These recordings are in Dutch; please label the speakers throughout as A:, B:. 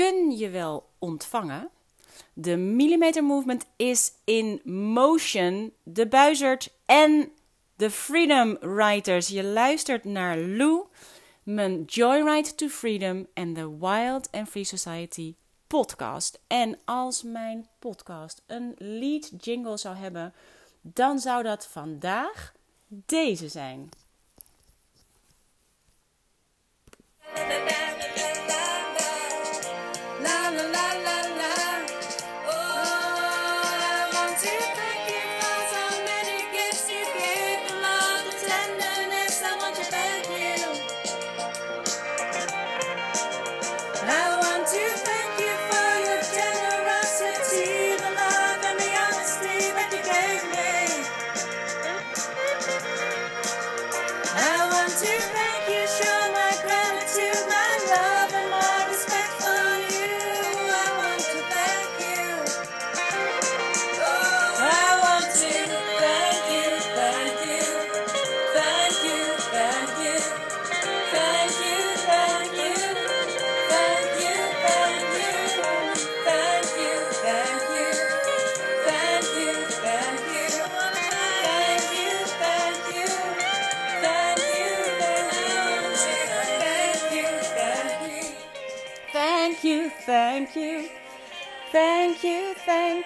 A: kun je wel ontvangen. De Millimeter Movement is in motion. De Buizerd en de Freedom Writers. Je luistert naar Lou, mijn Joyride to Freedom en de Wild and Free Society podcast. En als mijn podcast een lead jingle zou hebben, dan zou dat vandaag deze zijn. Thank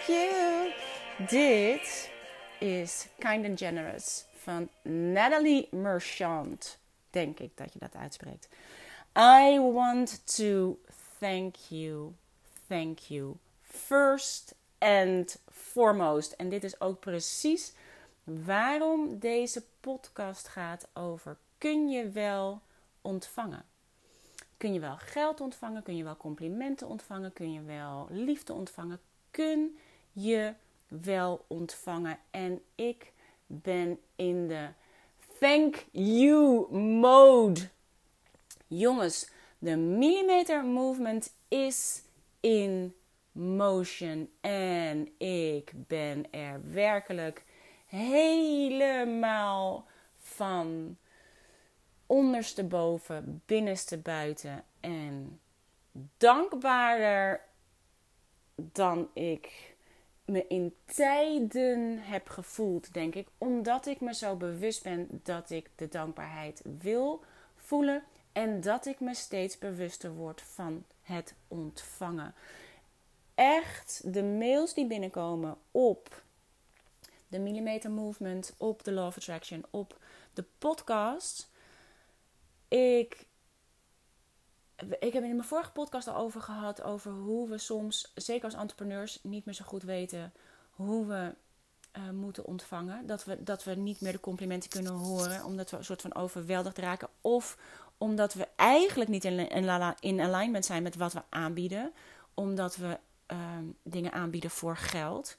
A: you. Dit is Kind and Generous van Natalie Merchant. Denk ik dat je dat uitspreekt. I want to thank you, thank you first and foremost. En dit is ook precies waarom deze podcast gaat over kun je wel ontvangen. Kun je wel geld ontvangen? Kun je wel complimenten ontvangen? Kun je wel liefde ontvangen? Kun je wel ontvangen? En ik ben in de thank you mode. Jongens, de millimeter movement is in motion. En ik ben er werkelijk helemaal van ondersteboven, binnenste buiten en dankbaarder dan ik me in tijden heb gevoeld, denk ik, omdat ik me zo bewust ben dat ik de dankbaarheid wil voelen en dat ik me steeds bewuster word van het ontvangen. Echt, de mails die binnenkomen op de Millimeter Movement, op de Law of Attraction, op de podcast ik, ik heb in mijn vorige podcast al over gehad over hoe we soms, zeker als entrepreneurs, niet meer zo goed weten hoe we uh, moeten ontvangen. Dat we, dat we niet meer de complimenten kunnen horen, omdat we een soort van overweldigd raken. Of omdat we eigenlijk niet in, in, in alignment zijn met wat we aanbieden. Omdat we uh, dingen aanbieden voor geld.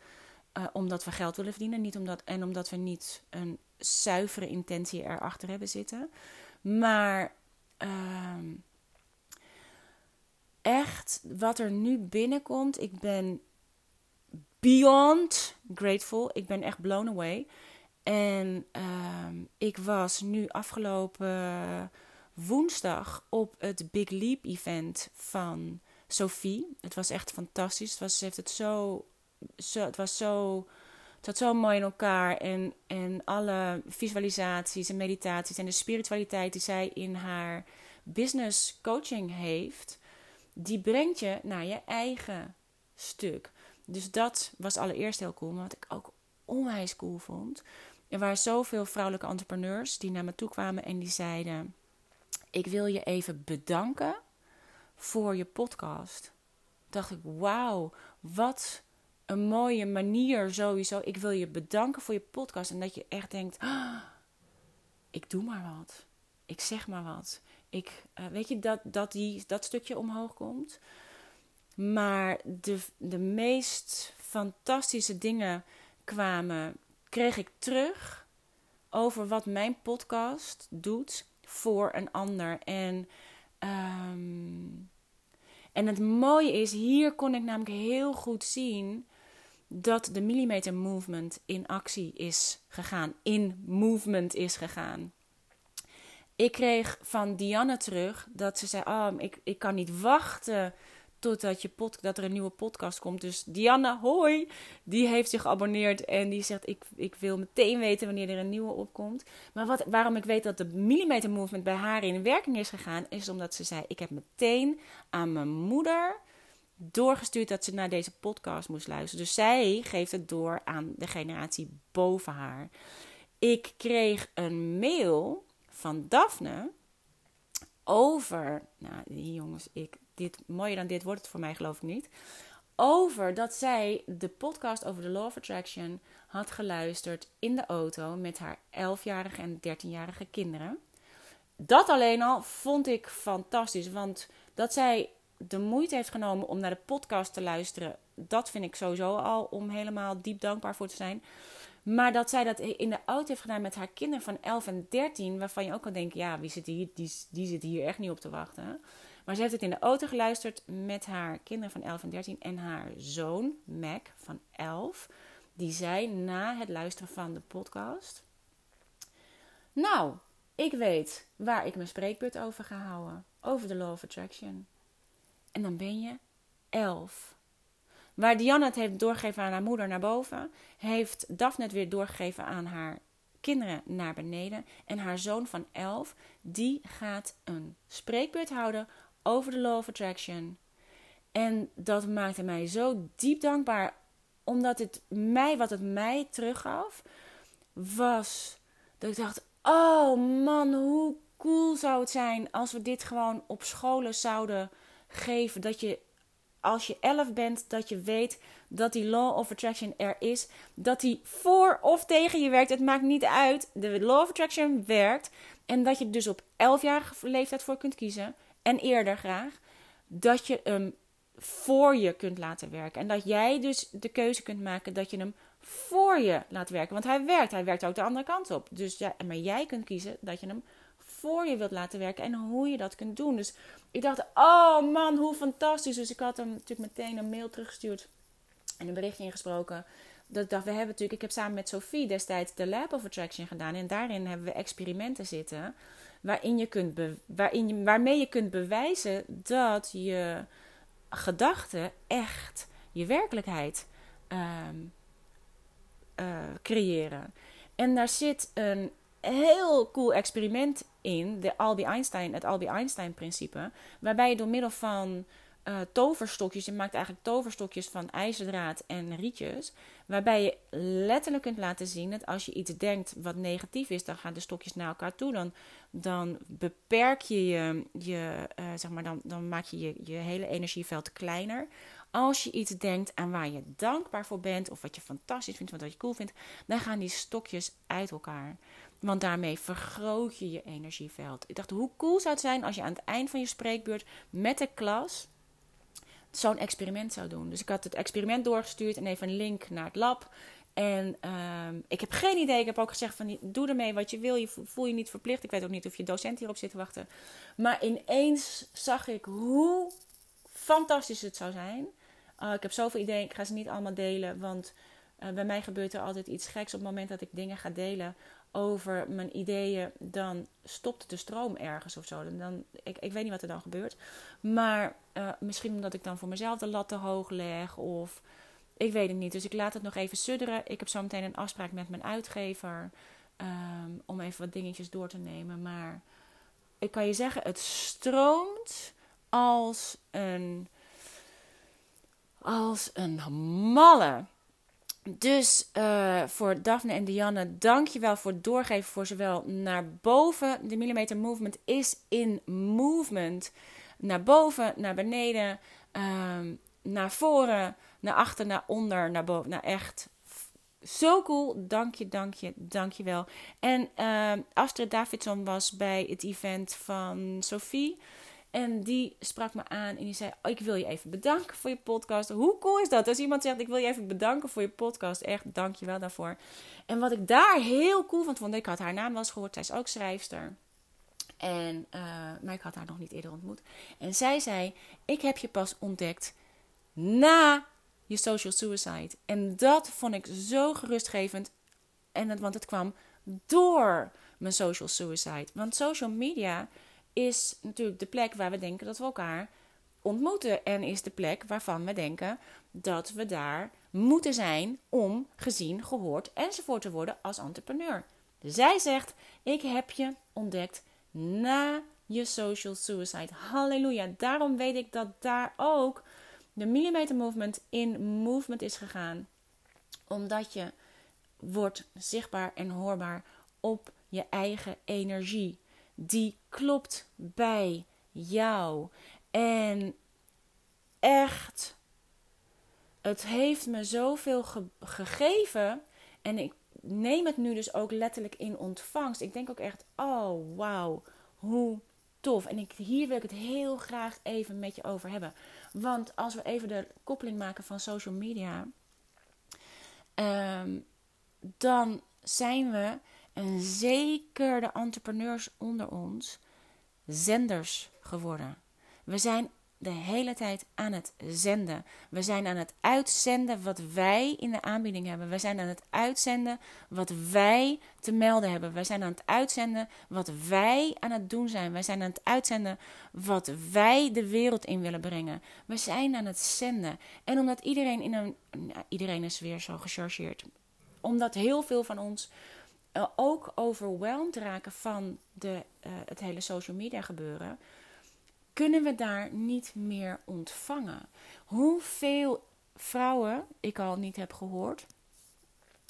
A: Uh, omdat we geld willen verdienen. Niet omdat, en omdat we niet een zuivere intentie erachter hebben zitten. Maar uh, echt, wat er nu binnenkomt, ik ben beyond grateful. Ik ben echt blown away. En uh, ik was nu afgelopen woensdag op het Big Leap event van Sophie. Het was echt fantastisch. Het was, ze heeft het zo, zo het was zo het zat zo mooi in elkaar. En, en alle visualisaties en meditaties en de spiritualiteit die zij in haar business coaching heeft, die brengt je naar je eigen stuk. Dus dat was allereerst heel cool. Wat ik ook onwijs cool vond. Er waren zoveel vrouwelijke entrepreneurs die naar me toe kwamen en die zeiden: Ik wil je even bedanken voor je podcast. Dacht ik, wauw, wat een mooie manier sowieso. Ik wil je bedanken voor je podcast. En dat je echt denkt: ah, ik doe maar wat. Ik zeg maar wat. Ik, uh, weet je, dat, dat die, dat stukje omhoog komt. Maar de, de meest fantastische dingen kwamen, kreeg ik terug over wat mijn podcast doet voor een ander. En, um, en het mooie is, hier kon ik namelijk heel goed zien dat de millimeter movement in actie is gegaan, in movement is gegaan. Ik kreeg van Diana terug dat ze zei: Oh, ik, ik kan niet wachten totdat je pod, dat er een nieuwe podcast komt. Dus Diana, hoi, die heeft zich geabonneerd en die zegt: ik, ik wil meteen weten wanneer er een nieuwe opkomt. Maar wat, waarom ik weet dat de Millimeter Movement bij haar in werking is gegaan, is omdat ze zei: ik heb meteen aan mijn moeder doorgestuurd dat ze naar deze podcast moest luisteren. Dus zij geeft het door aan de generatie boven haar. Ik kreeg een mail van Daphne over. Nou, jongens, ik, dit, mooier dan dit wordt het voor mij, geloof ik niet. Over dat zij de podcast over de Law of Attraction had geluisterd in de auto met haar 11-jarige en 13-jarige kinderen. Dat alleen al vond ik fantastisch. Want dat zij de moeite heeft genomen om naar de podcast te luisteren, dat vind ik sowieso al om helemaal diep dankbaar voor te zijn. Maar dat zij dat in de auto heeft gedaan met haar kinderen van 11 en 13, waarvan je ook kan denken: ja, wie zit hier, die, die zit hier echt niet op te wachten. Maar ze heeft het in de auto geluisterd met haar kinderen van 11 en 13 en haar zoon, Mac, van 11. Die zei na het luisteren van de podcast: Nou, ik weet waar ik mijn spreekbeurt over ga houden. Over de Law of Attraction. En dan ben je 11. Waar Diana het heeft doorgegeven aan haar moeder naar boven, heeft Daphne het weer doorgegeven aan haar kinderen naar beneden. En haar zoon van 11, die gaat een spreekbeurt houden over de Law of Attraction. En dat maakte mij zo diep dankbaar, omdat het mij, wat het mij teruggaf, was dat ik dacht: oh man, hoe cool zou het zijn als we dit gewoon op scholen zouden geven. Dat je als je 11 bent, dat je weet dat die law of attraction er is. Dat die voor of tegen je werkt. Het maakt niet uit. De law of attraction werkt. En dat je dus op 11-jarige leeftijd voor kunt kiezen. En eerder graag. Dat je hem voor je kunt laten werken. En dat jij dus de keuze kunt maken dat je hem voor je laat werken. Want hij werkt. Hij werkt ook de andere kant op. Dus ja, maar jij kunt kiezen dat je hem voor je wilt laten werken en hoe je dat kunt doen. Dus ik dacht, oh man, hoe fantastisch. Dus ik had hem natuurlijk meteen een mail teruggestuurd en een berichtje ingesproken. Dat ik dacht, we hebben natuurlijk, ik heb samen met Sophie destijds de Lab of Attraction gedaan. En daarin hebben we experimenten zitten. Waarin je kunt waarin je, waarmee je kunt bewijzen dat je gedachten echt je werkelijkheid ehm, eh, creëren. En daar zit een heel cool experiment in, de Albie Einstein, het Albie Einstein-principe, waarbij je door middel van uh, toverstokjes, je maakt eigenlijk toverstokjes van ijzerdraad en rietjes, waarbij je letterlijk kunt laten zien dat als je iets denkt wat negatief is, dan gaan de stokjes naar elkaar toe, dan, dan beperk je je, je uh, zeg maar, dan, dan maak je, je je hele energieveld kleiner. Als je iets denkt aan waar je dankbaar voor bent, of wat je fantastisch vindt, wat je cool vindt, dan gaan die stokjes uit elkaar. Want daarmee vergroot je je energieveld. Ik dacht, hoe cool zou het zijn als je aan het eind van je spreekbeurt met de klas zo'n experiment zou doen. Dus ik had het experiment doorgestuurd en even een link naar het lab. En uh, ik heb geen idee. Ik heb ook gezegd van doe ermee wat je wil. Je voel je niet verplicht. Ik weet ook niet of je docent hierop zit te wachten. Maar ineens zag ik hoe fantastisch het zou zijn. Uh, ik heb zoveel ideeën. Ik ga ze niet allemaal delen. Want uh, bij mij gebeurt er altijd iets geks op het moment dat ik dingen ga delen over mijn ideeën, dan stopt de stroom ergens of zo. Dan, ik, ik weet niet wat er dan gebeurt. Maar uh, misschien omdat ik dan voor mezelf de lat te hoog leg of ik weet het niet. Dus ik laat het nog even sudderen. Ik heb zo meteen een afspraak met mijn uitgever um, om even wat dingetjes door te nemen. Maar ik kan je zeggen, het stroomt als een, als een malle. Dus uh, voor Daphne en Dianne, dankjewel voor het doorgeven voor zowel naar boven. De millimeter movement is in movement. Naar boven, naar beneden, um, naar voren, naar achter, naar onder, naar boven. Nou echt zo cool. Dank je, dank je, dank je wel. En uh, Astrid Davidson was bij het event van Sophie. En die sprak me aan en die zei: oh, Ik wil je even bedanken voor je podcast. Hoe cool is dat? Als iemand zegt: Ik wil je even bedanken voor je podcast. Echt, dank je wel daarvoor. En wat ik daar heel cool van vond, ik had haar naam wel eens gehoord. Zij is ook schrijfster. En, uh, maar ik had haar nog niet eerder ontmoet. En zij zei: Ik heb je pas ontdekt na je social suicide. En dat vond ik zo gerustgevend. En het, want het kwam door mijn social suicide. Want social media is natuurlijk de plek waar we denken dat we elkaar ontmoeten en is de plek waarvan we denken dat we daar moeten zijn om gezien, gehoord enzovoort te worden als entrepreneur. Zij zegt: Ik heb je ontdekt na je social suicide. Halleluja. Daarom weet ik dat daar ook de millimeter movement in movement is gegaan. Omdat je wordt zichtbaar en hoorbaar op je eigen energie. Die klopt bij jou. En echt, het heeft me zoveel ge gegeven. En ik neem het nu dus ook letterlijk in ontvangst. Ik denk ook echt, oh wauw, hoe tof. En ik, hier wil ik het heel graag even met je over hebben. Want als we even de koppeling maken van social media, um, dan zijn we, en zeker de entrepreneurs onder ons, zenders geworden. We zijn de hele tijd aan het zenden. We zijn aan het uitzenden wat wij in de aanbieding hebben. We zijn aan het uitzenden wat wij te melden hebben. We zijn aan het uitzenden wat wij aan het doen zijn. We zijn aan het uitzenden wat wij de wereld in willen brengen. We zijn aan het zenden. En omdat iedereen in een. Nou, iedereen is weer zo gechargeerd. Omdat heel veel van ons ook overweldigd raken van de, uh, het hele social media gebeuren kunnen we daar niet meer ontvangen. Hoeveel vrouwen ik al niet heb gehoord.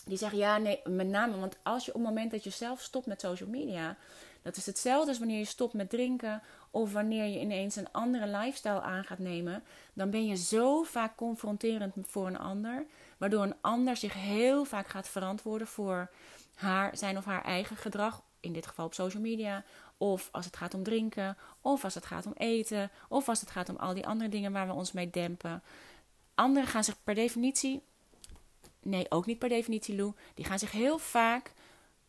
A: Die zeggen ja, nee, met name, want als je op het moment dat je zelf stopt met social media, dat is hetzelfde als wanneer je stopt met drinken of wanneer je ineens een andere lifestyle aan gaat nemen, dan ben je zo vaak confronterend voor een ander, waardoor een ander zich heel vaak gaat verantwoorden voor haar, zijn of haar eigen gedrag, in dit geval op social media, of als het gaat om drinken, of als het gaat om eten, of als het gaat om al die andere dingen waar we ons mee dempen. Anderen gaan zich per definitie, nee, ook niet per definitie, Lou, die gaan zich heel vaak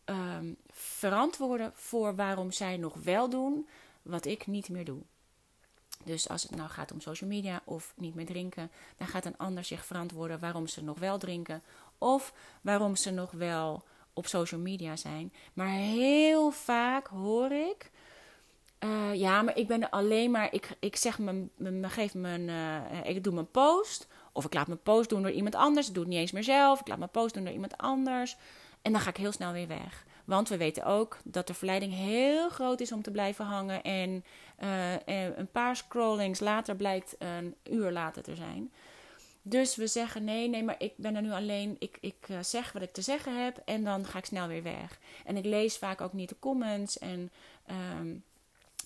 A: um, verantwoorden voor waarom zij nog wel doen wat ik niet meer doe. Dus als het nou gaat om social media of niet meer drinken, dan gaat een ander zich verantwoorden waarom ze nog wel drinken of waarom ze nog wel op social media zijn. Maar heel vaak hoor ik. Uh, ja, maar ik ben alleen maar. Ik, ik zeg me, me geef mijn. Uh, ik doe mijn post. Of ik laat mijn post doen door iemand anders. Ik doe het niet eens meer zelf. Ik laat mijn post doen door iemand anders. En dan ga ik heel snel weer weg. Want we weten ook dat de verleiding heel groot is om te blijven hangen. En uh, een paar scrollings later blijkt een uur later te zijn. Dus we zeggen nee, nee, maar ik ben er nu alleen. Ik, ik uh, zeg wat ik te zeggen heb en dan ga ik snel weer weg. En ik lees vaak ook niet de comments en, um,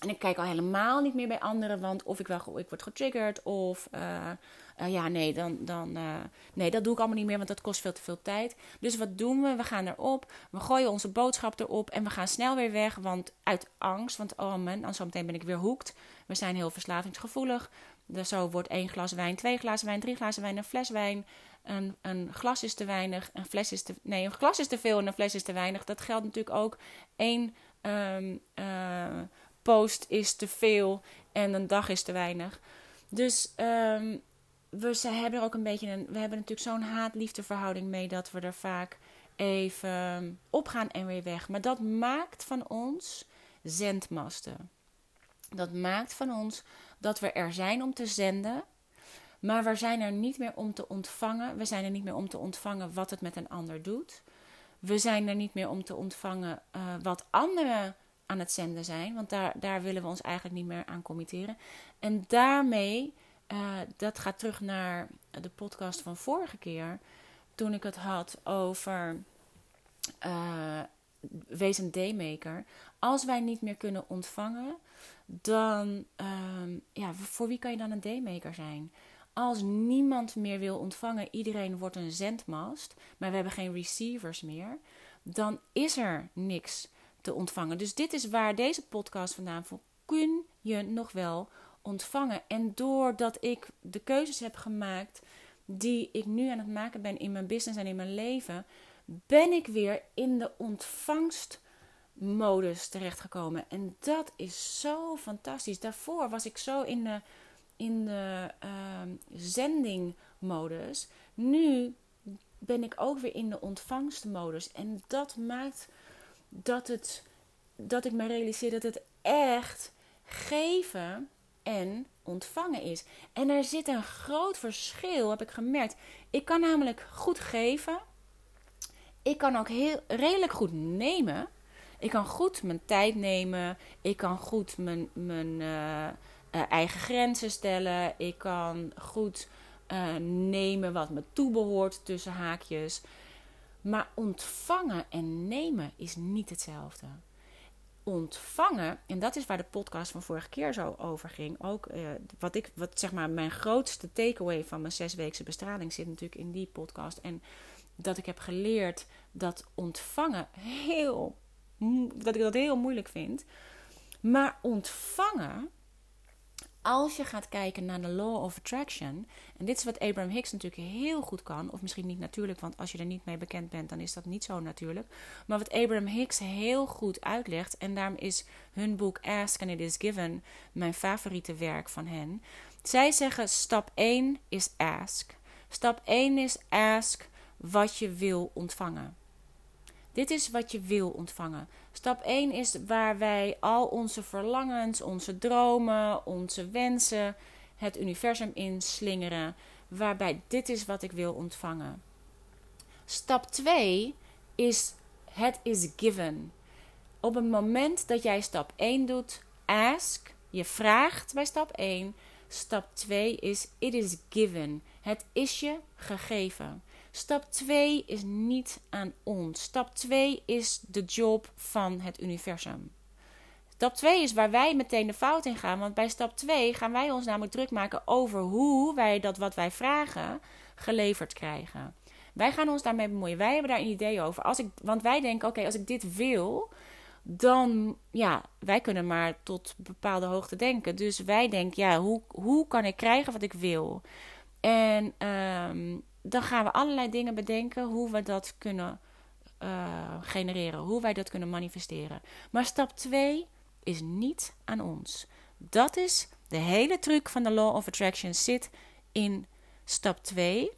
A: en ik kijk al helemaal niet meer bij anderen, want of ik wel ik word getriggerd of uh, uh, ja, nee, dan, dan nee, dat doe ik allemaal niet meer, want dat kost veel te veel tijd. Dus wat doen we? We gaan erop, we gooien onze boodschap erop en we gaan snel weer weg, want uit angst, want oh man, dan zometeen ben ik weer hoekt. We zijn heel verslavingsgevoelig. Dus zo wordt één glas wijn, twee glazen wijn, drie glazen wijn, een fles wijn. Een, een glas is te weinig, een fles is te... Nee, een glas is te veel en een fles is te weinig. Dat geldt natuurlijk ook. Eén um, uh, post is te veel en een dag is te weinig. Dus um, we ze hebben er ook een beetje een... We hebben natuurlijk zo'n haat-liefde verhouding mee dat we er vaak even opgaan en weer weg. Maar dat maakt van ons zendmasten. Dat maakt van ons dat we er zijn om te zenden, maar we zijn er niet meer om te ontvangen. We zijn er niet meer om te ontvangen wat het met een ander doet. We zijn er niet meer om te ontvangen uh, wat anderen aan het zenden zijn, want daar, daar willen we ons eigenlijk niet meer aan committeren. En daarmee, uh, dat gaat terug naar de podcast van vorige keer, toen ik het had over uh, wees een daymaker. Als wij niet meer kunnen ontvangen, dan, um, ja, voor wie kan je dan een daymaker zijn? Als niemand meer wil ontvangen, iedereen wordt een zendmast, maar we hebben geen receivers meer, dan is er niks te ontvangen. Dus dit is waar deze podcast vandaan voor kun je nog wel ontvangen. En doordat ik de keuzes heb gemaakt die ik nu aan het maken ben in mijn business en in mijn leven, ben ik weer in de ontvangst modus terechtgekomen. En dat is zo fantastisch. Daarvoor was ik zo in de, in de uh, zendingmodus. Nu ben ik ook weer in de ontvangstmodus. En dat maakt dat, het, dat ik me realiseer dat het echt geven en ontvangen is. En er zit een groot verschil, heb ik gemerkt. Ik kan namelijk goed geven. Ik kan ook heel redelijk goed nemen. Ik kan goed mijn tijd nemen. Ik kan goed mijn, mijn eh, eh, eigen grenzen stellen. Ik kan goed uh, nemen wat me toebehoort tussen haakjes. Maar ontvangen en nemen is niet hetzelfde. Ontvangen, en dat is waar de podcast van vorige keer zo over ging. Ook uh, wat ik, wat zeg maar, mijn grootste takeaway van mijn zesweekse bestraling zit natuurlijk in die podcast. En dat ik heb geleerd dat ontvangen heel, dat ik dat heel moeilijk vind. Maar ontvangen als je gaat kijken naar de law of attraction, en dit is wat Abraham Hicks natuurlijk heel goed kan, of misschien niet natuurlijk, want als je er niet mee bekend bent, dan is dat niet zo natuurlijk. Maar wat Abraham Hicks heel goed uitlegt, en daarom is hun boek Ask and It Is Given mijn favoriete werk van hen. Zij zeggen: stap 1 is ask. Stap 1 is ask wat je wil ontvangen. Dit is wat je wil ontvangen. Stap 1 is waar wij al onze verlangens, onze dromen, onze wensen, het universum inslingeren. Waarbij dit is wat ik wil ontvangen. Stap 2 is het is given. Op het moment dat jij stap 1 doet, ask, je vraagt bij stap 1. Stap 2 is it is given. Het is je gegeven. Stap 2 is niet aan ons. Stap 2 is de job van het universum. Stap 2 is waar wij meteen de fout in gaan. Want bij stap 2 gaan wij ons namelijk druk maken over hoe wij dat wat wij vragen geleverd krijgen. Wij gaan ons daarmee bemoeien. Wij hebben daar een idee over. Als ik, want wij denken: oké, als ik dit wil, dan ja, wij kunnen maar tot bepaalde hoogte denken. Dus wij denken: ja, hoe, hoe kan ik krijgen wat ik wil? En um, dan gaan we allerlei dingen bedenken hoe we dat kunnen uh, genereren, hoe wij dat kunnen manifesteren. Maar stap 2 is niet aan ons. Dat is de hele truc van de Law of Attraction zit in stap 2.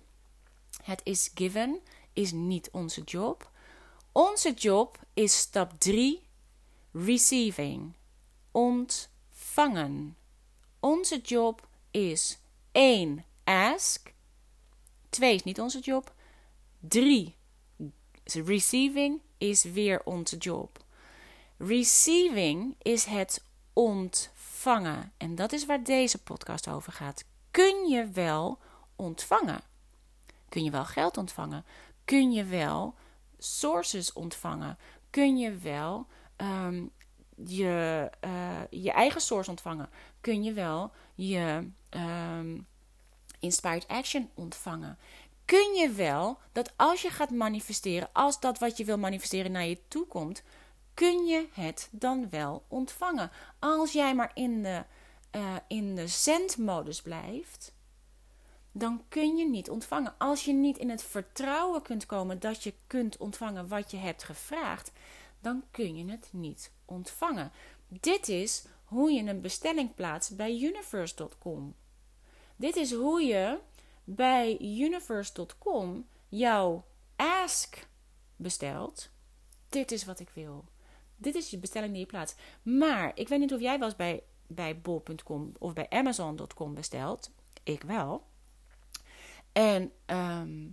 A: Het is given, is niet onze job. Onze job is stap 3, receiving, ontvangen. Onze job is 1, ask. Twee is niet onze job. Drie, receiving is weer onze job. Receiving is het ontvangen. En dat is waar deze podcast over gaat. Kun je wel ontvangen? Kun je wel geld ontvangen? Kun je wel sources ontvangen? Kun je wel um, je, uh, je eigen source ontvangen? Kun je wel je um, inspired action ontvangen. Kun je wel dat als je gaat manifesteren, als dat wat je wil manifesteren naar je toe komt, kun je het dan wel ontvangen. Als jij maar in de, uh, in de zendmodus blijft, dan kun je niet ontvangen. Als je niet in het vertrouwen kunt komen dat je kunt ontvangen wat je hebt gevraagd, dan kun je het niet ontvangen. Dit is hoe je een bestelling plaatst bij universe.com. Dit is hoe je bij universe.com jouw ask bestelt. Dit is wat ik wil. Dit is je bestelling die je plaatst. Maar ik weet niet of jij wel eens bij, bij bol.com of bij amazon.com bestelt. Ik wel. En ehm,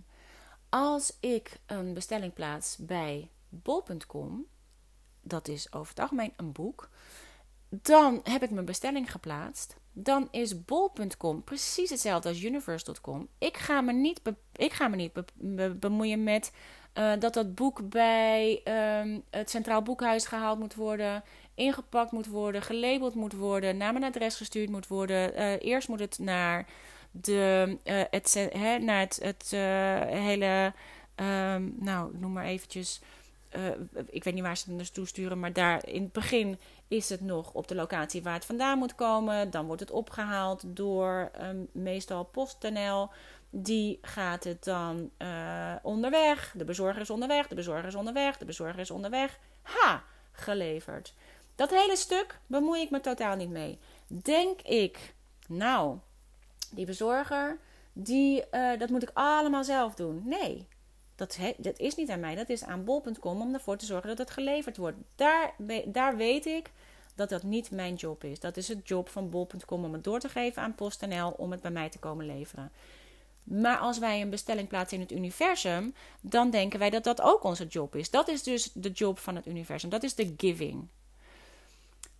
A: als ik een bestelling plaats bij bol.com, dat is over het algemeen een boek, dan heb ik mijn bestelling geplaatst dan is bol.com precies hetzelfde als universe.com. Ik ga me niet, ik ga me niet bemoeien met uh, dat dat boek bij um, het Centraal Boekhuis gehaald moet worden, ingepakt moet worden, gelabeld moet worden, naar mijn adres gestuurd moet worden. Uh, eerst moet het naar, de, uh, het, he, naar het, het hele, um, nou noem maar eventjes uh, ik weet niet waar ze het naartoe sturen, maar daar in het begin is het nog op de locatie waar het vandaan moet komen. Dan wordt het opgehaald door um, meestal PostNL. Die gaat het dan uh, onderweg. De bezorger is onderweg, de bezorger is onderweg, de bezorger is onderweg. Ha, geleverd. Dat hele stuk bemoei ik me totaal niet mee. Denk ik, nou, die bezorger, die, uh, dat moet ik allemaal zelf doen. Nee, dat, dat is niet aan mij, dat is aan bol.com om ervoor te zorgen dat het geleverd wordt. Daar, daar weet ik dat dat niet mijn job is. Dat is het job van bol.com om het door te geven aan PostNL om het bij mij te komen leveren. Maar als wij een bestelling plaatsen in het universum, dan denken wij dat dat ook onze job is. Dat is dus de job van het universum. Dat is de giving.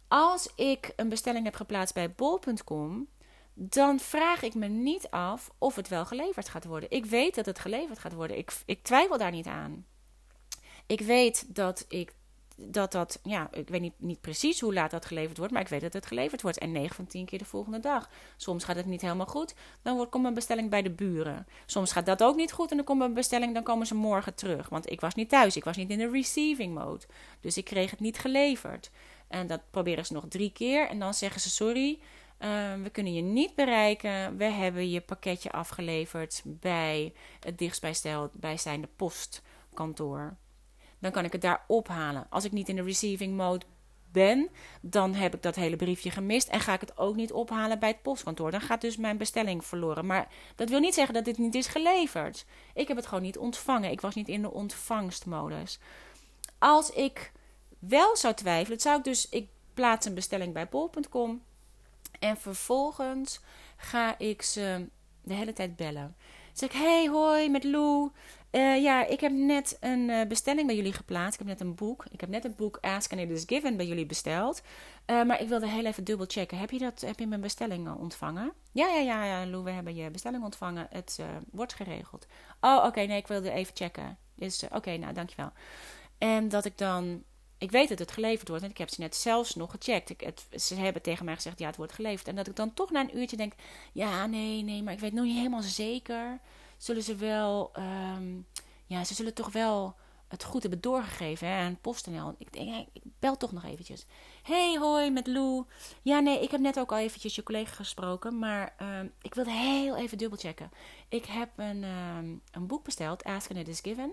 A: Als ik een bestelling heb geplaatst bij bol.com, dan vraag ik me niet af of het wel geleverd gaat worden. Ik weet dat het geleverd gaat worden. Ik, ik twijfel daar niet aan. Ik weet dat ik dat dat, ja, ik weet niet, niet precies hoe laat dat geleverd wordt, maar ik weet dat het geleverd wordt. En 9 van 10 keer de volgende dag. Soms gaat het niet helemaal goed, dan wordt, komt een bestelling bij de buren. Soms gaat dat ook niet goed en dan komt een bestelling, dan komen ze morgen terug. Want ik was niet thuis, ik was niet in de receiving mode. Dus ik kreeg het niet geleverd. En dat proberen ze nog drie keer en dan zeggen ze sorry. Uh, we kunnen je niet bereiken. We hebben je pakketje afgeleverd bij het dichtstbijzijnde postkantoor dan kan ik het daar ophalen. Als ik niet in de receiving mode ben, dan heb ik dat hele briefje gemist en ga ik het ook niet ophalen bij het postkantoor. Dan gaat dus mijn bestelling verloren. Maar dat wil niet zeggen dat dit niet is geleverd. Ik heb het gewoon niet ontvangen. Ik was niet in de ontvangstmodus. Als ik wel zou twijfelen, zou ik dus ik plaats een bestelling bij bol.com en vervolgens ga ik ze de hele tijd bellen. zeg ik: "Hey, hoi, met Lou. Uh, ja, ik heb net een uh, bestelling bij jullie geplaatst. Ik heb net een boek. Ik heb net het boek Ask and It Is Given bij jullie besteld. Uh, maar ik wilde heel even dubbel checken. Heb je, dat, heb je mijn bestelling ontvangen? Ja, ja, ja, ja, Lou, we hebben je bestelling ontvangen. Het wordt geregeld. Oh, oké, nee, ik wilde even checken. Dus, oké, nou, dankjewel. En dat ik dan... Ik weet dat het geleverd wordt. En ik heb ze net zelfs nog gecheckt. Ik, het, ze hebben tegen mij gezegd, ja, het wordt geleverd. En dat ik dan toch na een uurtje denk... Ja, nee, nee, maar ik weet nog niet helemaal zeker zullen ze wel, ehm, ja, ze zullen toch wel het goed hebben doorgegeven hè, aan PostNL. Ik denk, ik bel toch nog eventjes. Hey, hoi, met Lou. Ja, nee, ik heb net ook al eventjes je collega gesproken, maar uh, ik wilde heel even dubbelchecken. Ik heb een, um, een boek besteld, Ask and It Is Given.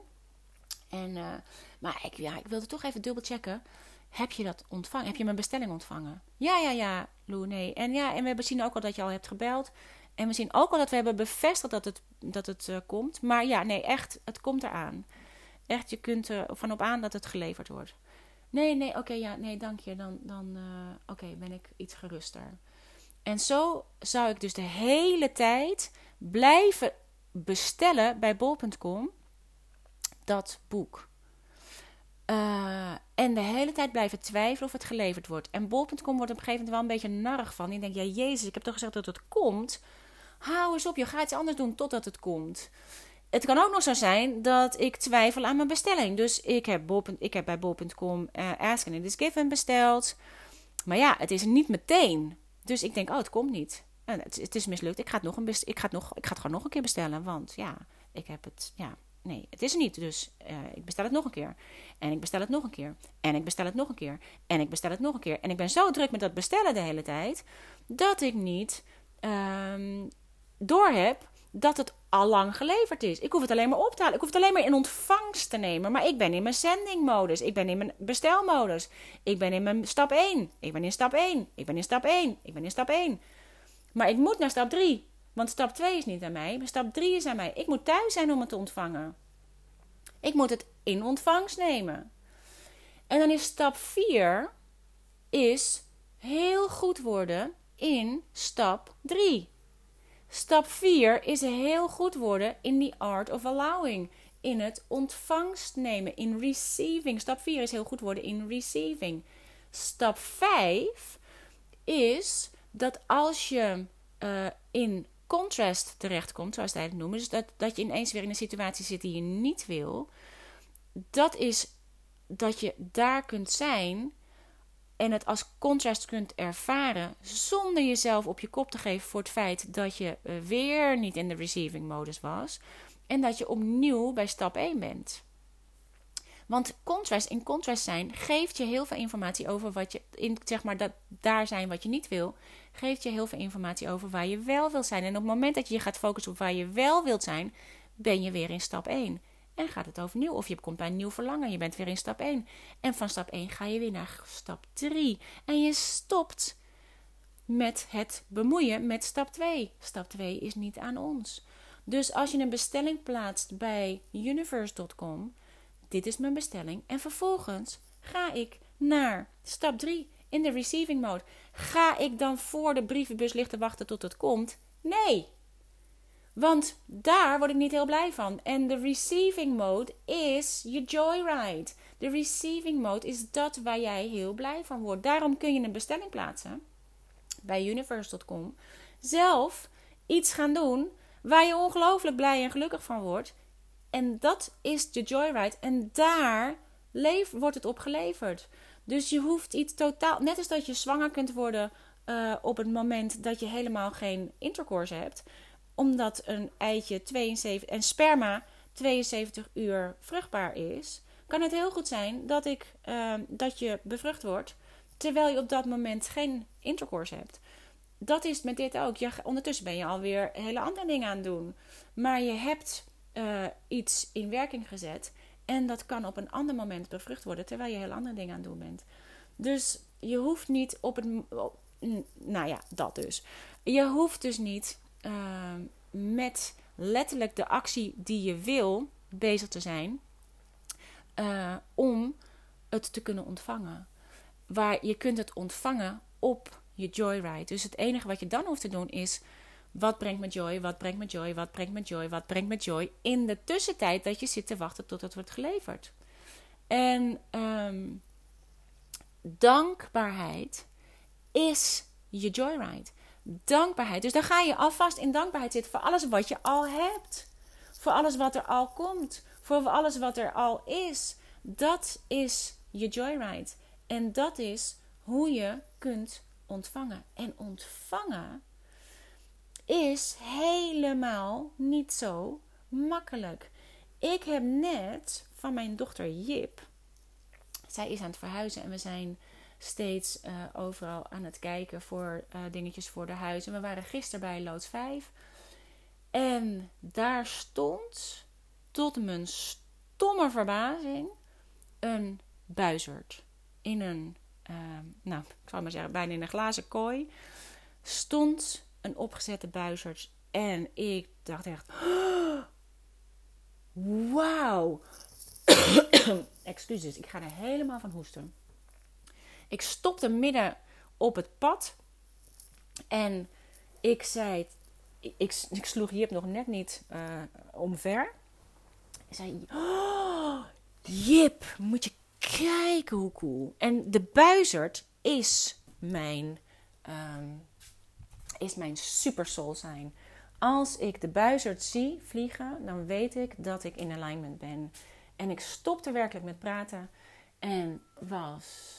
A: En, uh, maar ik, ja, ik wilde toch even dubbelchecken. Heb je dat ontvangen? Heb je mijn bestelling ontvangen? Ja, ja, ja, Lou, nee. En ja, en we zien ook al dat je al hebt gebeld. En we zien ook al dat we hebben bevestigd dat het, dat het uh, komt. Maar ja, nee, echt, het komt eraan. Echt, je kunt er van op aan dat het geleverd wordt. Nee, nee, oké, ja, nee, dank je. Dan, dan uh, oké, ben ik iets geruster. En zo zou ik dus de hele tijd blijven bestellen bij bol.com dat boek. Uh, en de hele tijd blijven twijfelen of het geleverd wordt. En bol.com wordt op een gegeven moment wel een beetje narig van. Die denkt, ja, Jezus, ik heb toch gezegd dat het komt. Hou eens op, je gaat iets anders doen totdat het komt. Het kan ook nog zo zijn dat ik twijfel aan mijn bestelling. Dus ik heb, bol, ik heb bij bol.com uh, eh, Ask and It Is Given besteld. Maar ja, het is niet meteen. Dus ik denk, oh, het komt niet. En het, het is mislukt. Ik ga het, nog een ik, ga het nog, ik ga het gewoon nog een keer bestellen. Want ja, ik heb het. Ja, nee, het is niet. Dus uh, ik bestel het nog een keer. En ik bestel het nog een keer. En ik bestel het nog een keer. En ik bestel het nog een keer. En ik ben zo druk met dat bestellen de hele tijd. Dat ik niet um, doorheb dat het al lang geleverd is. Ik hoef het alleen maar op te halen. Ik hoef het alleen maar in ontvangst te nemen. Maar ik ben in mijn sending-modus. Ik ben in mijn bestelmodus. Ik ben in mijn stap 1. Ik ben in stap 1. Ik ben in stap 1. Ik ben in stap 1. Maar ik moet naar stap 3. Want stap 2 is niet aan mij. Maar stap 3 is aan mij. Ik moet thuis zijn om het te ontvangen. Ik moet het in ontvangst nemen. En dan is stap 4 is heel goed worden in stap 3. Stap 4 is heel goed worden in the art of allowing. In het ontvangst nemen, in receiving. Stap 4 is heel goed worden in receiving. Stap 5 is dat als je uh, in contrast terechtkomt, zoals zij het noemen, dus dat, dat je ineens weer in een situatie zit die je niet wil, dat is dat je daar kunt zijn en het als contrast kunt ervaren zonder jezelf op je kop te geven voor het feit dat je eh, weer niet in de receiving modus was en dat je opnieuw bij stap 1 bent. Want contrast in contrast zijn geeft je heel veel informatie over wat je in zeg maar dat daar zijn wat je niet wil, geeft je heel veel informatie over waar je wel wil zijn. En op het moment dat je je gaat focussen op waar je wel wilt zijn, ben je weer in stap 1. En gaat het overnieuw. Of je komt bij een nieuw verlangen. Je bent weer in stap 1. En van stap 1 ga je weer naar stap 3. En je stopt met het bemoeien met stap 2. Stap 2 is niet aan ons. Dus als je een bestelling plaatst bij universe.com, dit is mijn bestelling. En vervolgens ga ik naar stap 3. in de receiving mode. Ga ik dan voor de brievenbus liggen wachten tot het komt? Nee. Want daar word ik niet heel blij van. En de receiving mode is je joyride. De receiving mode is dat waar jij heel blij van wordt. Daarom kun je een bestelling plaatsen bij universe.com. Zelf iets gaan doen waar je ongelooflijk blij en gelukkig van wordt. En dat is de joyride. En daar leef, wordt het op geleverd. Dus je hoeft iets totaal. Net als dat je zwanger kunt worden uh, op het moment dat je helemaal geen intercourse hebt. Omdat een eitje 72 en sperma 72 uur vruchtbaar is. Kan het heel goed zijn dat, ik, uh, dat je bevrucht wordt. Terwijl je op dat moment geen intercourse hebt. Dat is met dit ook. Je, ondertussen ben je alweer hele andere dingen aan het doen. Maar je hebt uh, iets in werking gezet. En dat kan op een ander moment bevrucht worden, terwijl je heel andere dingen aan het doen bent. Dus je hoeft niet op het. nou ja, dat dus. Je hoeft dus niet uh, met letterlijk de actie die je wil bezig te zijn. Uh, om het te kunnen ontvangen. Waar je kunt het ontvangen op je joyride. Dus het enige wat je dan hoeft te doen is wat brengt me joy? Wat brengt me joy? Wat brengt me joy? Wat brengt me joy? In de tussentijd dat je zit te wachten tot het wordt geleverd. En um, dankbaarheid is je joyride. Dankbaarheid. Dus dan ga je alvast in dankbaarheid zitten voor alles wat je al hebt. Voor alles wat er al komt. Voor alles wat er al is. Dat is je joyride. En dat is hoe je kunt ontvangen. En ontvangen is helemaal niet zo makkelijk. Ik heb net van mijn dochter Jip. Zij is aan het verhuizen en we zijn steeds uh, overal aan het kijken voor uh, dingetjes voor de huis. En we waren gisteren bij Loods 5. En daar stond, tot mijn stomme verbazing, een buizerd. In een, uh, nou, ik zal maar zeggen, bijna in een glazen kooi. Stond een opgezette buizerd. En ik dacht echt: wauw. Excuses, ik ga er helemaal van hoesten. Ik stopte midden op het pad. En ik zei: ik, ik, sloeg Jip nog net niet uh, omver. Ik zei: oh, Jip, moet je kijken hoe cool. En de buizerd is mijn. Um, is mijn super soul zijn. Als ik de buizerd zie vliegen, dan weet ik dat ik in alignment ben. En ik stopte werkelijk met praten en was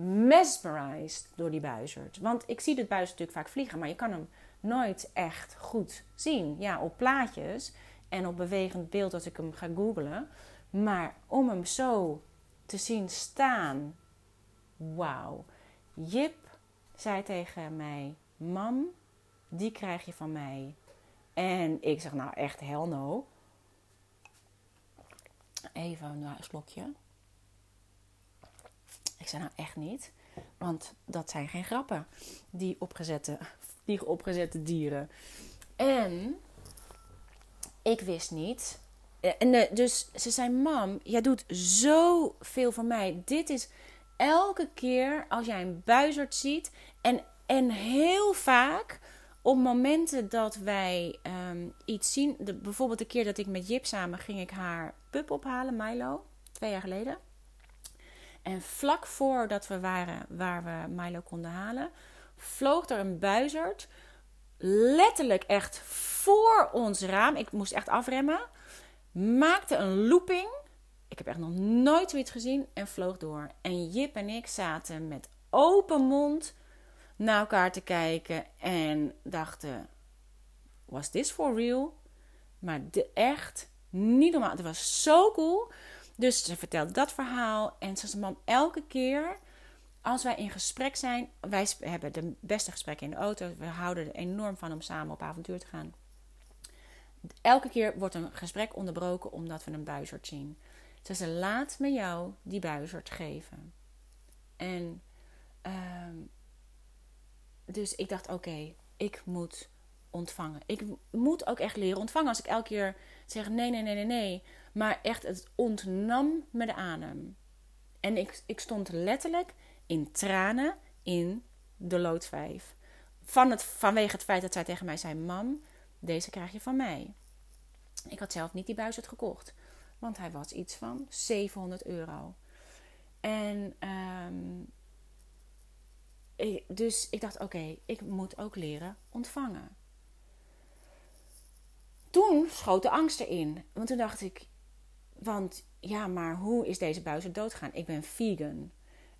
A: mesmerized door die buizerd. Want ik zie de buizerd natuurlijk vaak vliegen, maar je kan hem nooit echt goed zien. Ja, op plaatjes en op bewegend beeld als ik hem ga googlen. Maar om hem zo te zien staan, wauw. Jip zei tegen mij: Mam, die krijg je van mij. En ik zeg, nou echt hell no. Even een slokje. Ik zei, nou echt niet. Want dat zijn geen grappen. Die opgezette, die opgezette dieren. En ik wist niet. Eh, en de, dus ze zei: Mam, jij doet zoveel voor mij. Dit is elke keer als jij een buizerd ziet. En en heel vaak op momenten dat wij um, iets zien, de, bijvoorbeeld de keer dat ik met Jip samen ging ik haar pup ophalen, Milo, twee jaar geleden. En vlak voordat we waren waar we Milo konden halen, vloog er een buizerd, letterlijk echt voor ons raam. Ik moest echt afremmen, maakte een looping. Ik heb echt nog nooit zoiets gezien en vloog door. En Jip en ik zaten met open mond naar elkaar te kijken en dachten: was this for real? Maar de, echt niet normaal. Het was zo cool. Dus ze vertelde dat verhaal. En ze zei: Mam, elke keer als wij in gesprek zijn. Wij hebben de beste gesprekken in de auto. We houden er enorm van om samen op avontuur te gaan. Elke keer wordt een gesprek onderbroken omdat we een buizerd zien. Ze zei: Laat me jou die buizerd geven. En. Uh, dus ik dacht, oké, ik moet ontvangen. Ik moet ook echt leren ontvangen. Als ik elke keer zeg nee, nee, nee, nee, nee. Maar echt, het ontnam me de adem. En ik, ik stond letterlijk in tranen in de loodsvijf. Van het, vanwege het feit dat zij tegen mij zei: Mam, deze krijg je van mij. Ik had zelf niet die buis gekocht, want hij was iets van 700 euro. En um, dus ik dacht: Oké, ik moet ook leren ontvangen. Toen schoot de angst erin. Want toen dacht ik: Want ja, maar hoe is deze buis doodgaan? Ik ben vegan.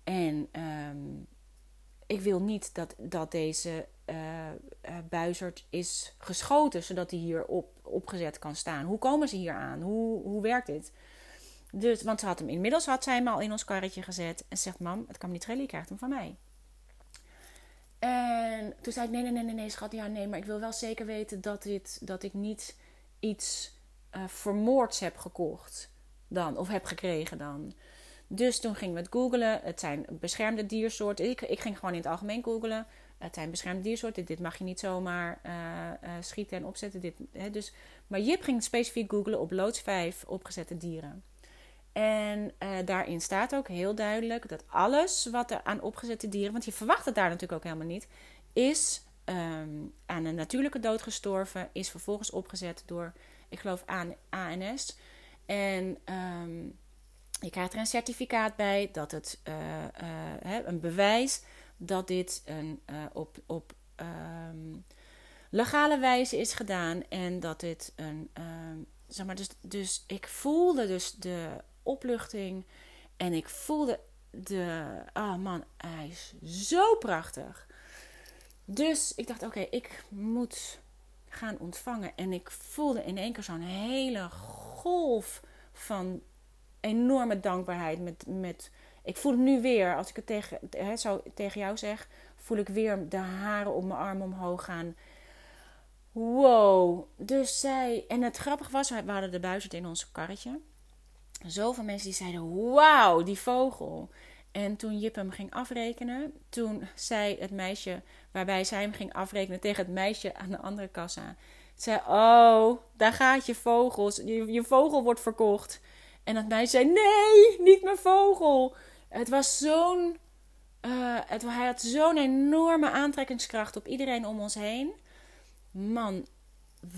A: En um, ik wil niet dat, dat deze uh, buizerd is geschoten, zodat hij hier op, opgezet kan staan. Hoe komen ze hier aan? Hoe, hoe werkt dit? Dus, want ze had hem inmiddels had zij hem al in ons karretje gezet. En zegt: Mam, het kan niet schelen, je krijgt hem van mij. En toen zei ik: Nee, nee, nee, nee, schat. Ja, nee, maar ik wil wel zeker weten dat, dit, dat ik niet iets uh, vermoords heb gekocht dan, of heb gekregen dan. Dus toen gingen we het googlen. Het zijn beschermde diersoorten. Ik, ik ging gewoon in het algemeen googlen. Het zijn beschermde diersoorten. Dit mag je niet zomaar uh, uh, schieten en opzetten. Dit, hè, dus, maar Jip ging specifiek googlen op loods 5 opgezette dieren. En uh, daarin staat ook heel duidelijk dat alles wat er aan opgezette dieren, want je verwacht het daar natuurlijk ook helemaal niet, is um, aan een natuurlijke dood gestorven, is vervolgens opgezet door, ik geloof, ANS. En um, je krijgt er een certificaat bij dat het uh, uh, een bewijs dat dit een, op, op um, legale wijze is gedaan en dat dit een zeg maar dus, dus ik voelde dus de opluchting en ik voelde de oh man hij is zo prachtig dus ik dacht oké ik moet gaan ontvangen en ik voelde in één keer zo'n hele golf van enorme dankbaarheid. Met, met, ik voel het nu weer, als ik het tegen, hè, zo tegen jou zeg, voel ik weer de haren op mijn arm omhoog gaan. Wow. Dus zij. En het grappige was, we hadden de buizerd in ons karretje. Zoveel mensen die zeiden: Wauw, die vogel. En toen Jip hem ging afrekenen, toen zei het meisje, waarbij zij hem ging afrekenen tegen het meisje aan de andere kassa. Zei: Oh, daar gaat je vogels. Je, je vogel wordt verkocht. En dat meisje zei: Nee, niet mijn vogel. Het was zo'n. Uh, het, hij had zo'n enorme aantrekkingskracht op iedereen om ons heen. Man,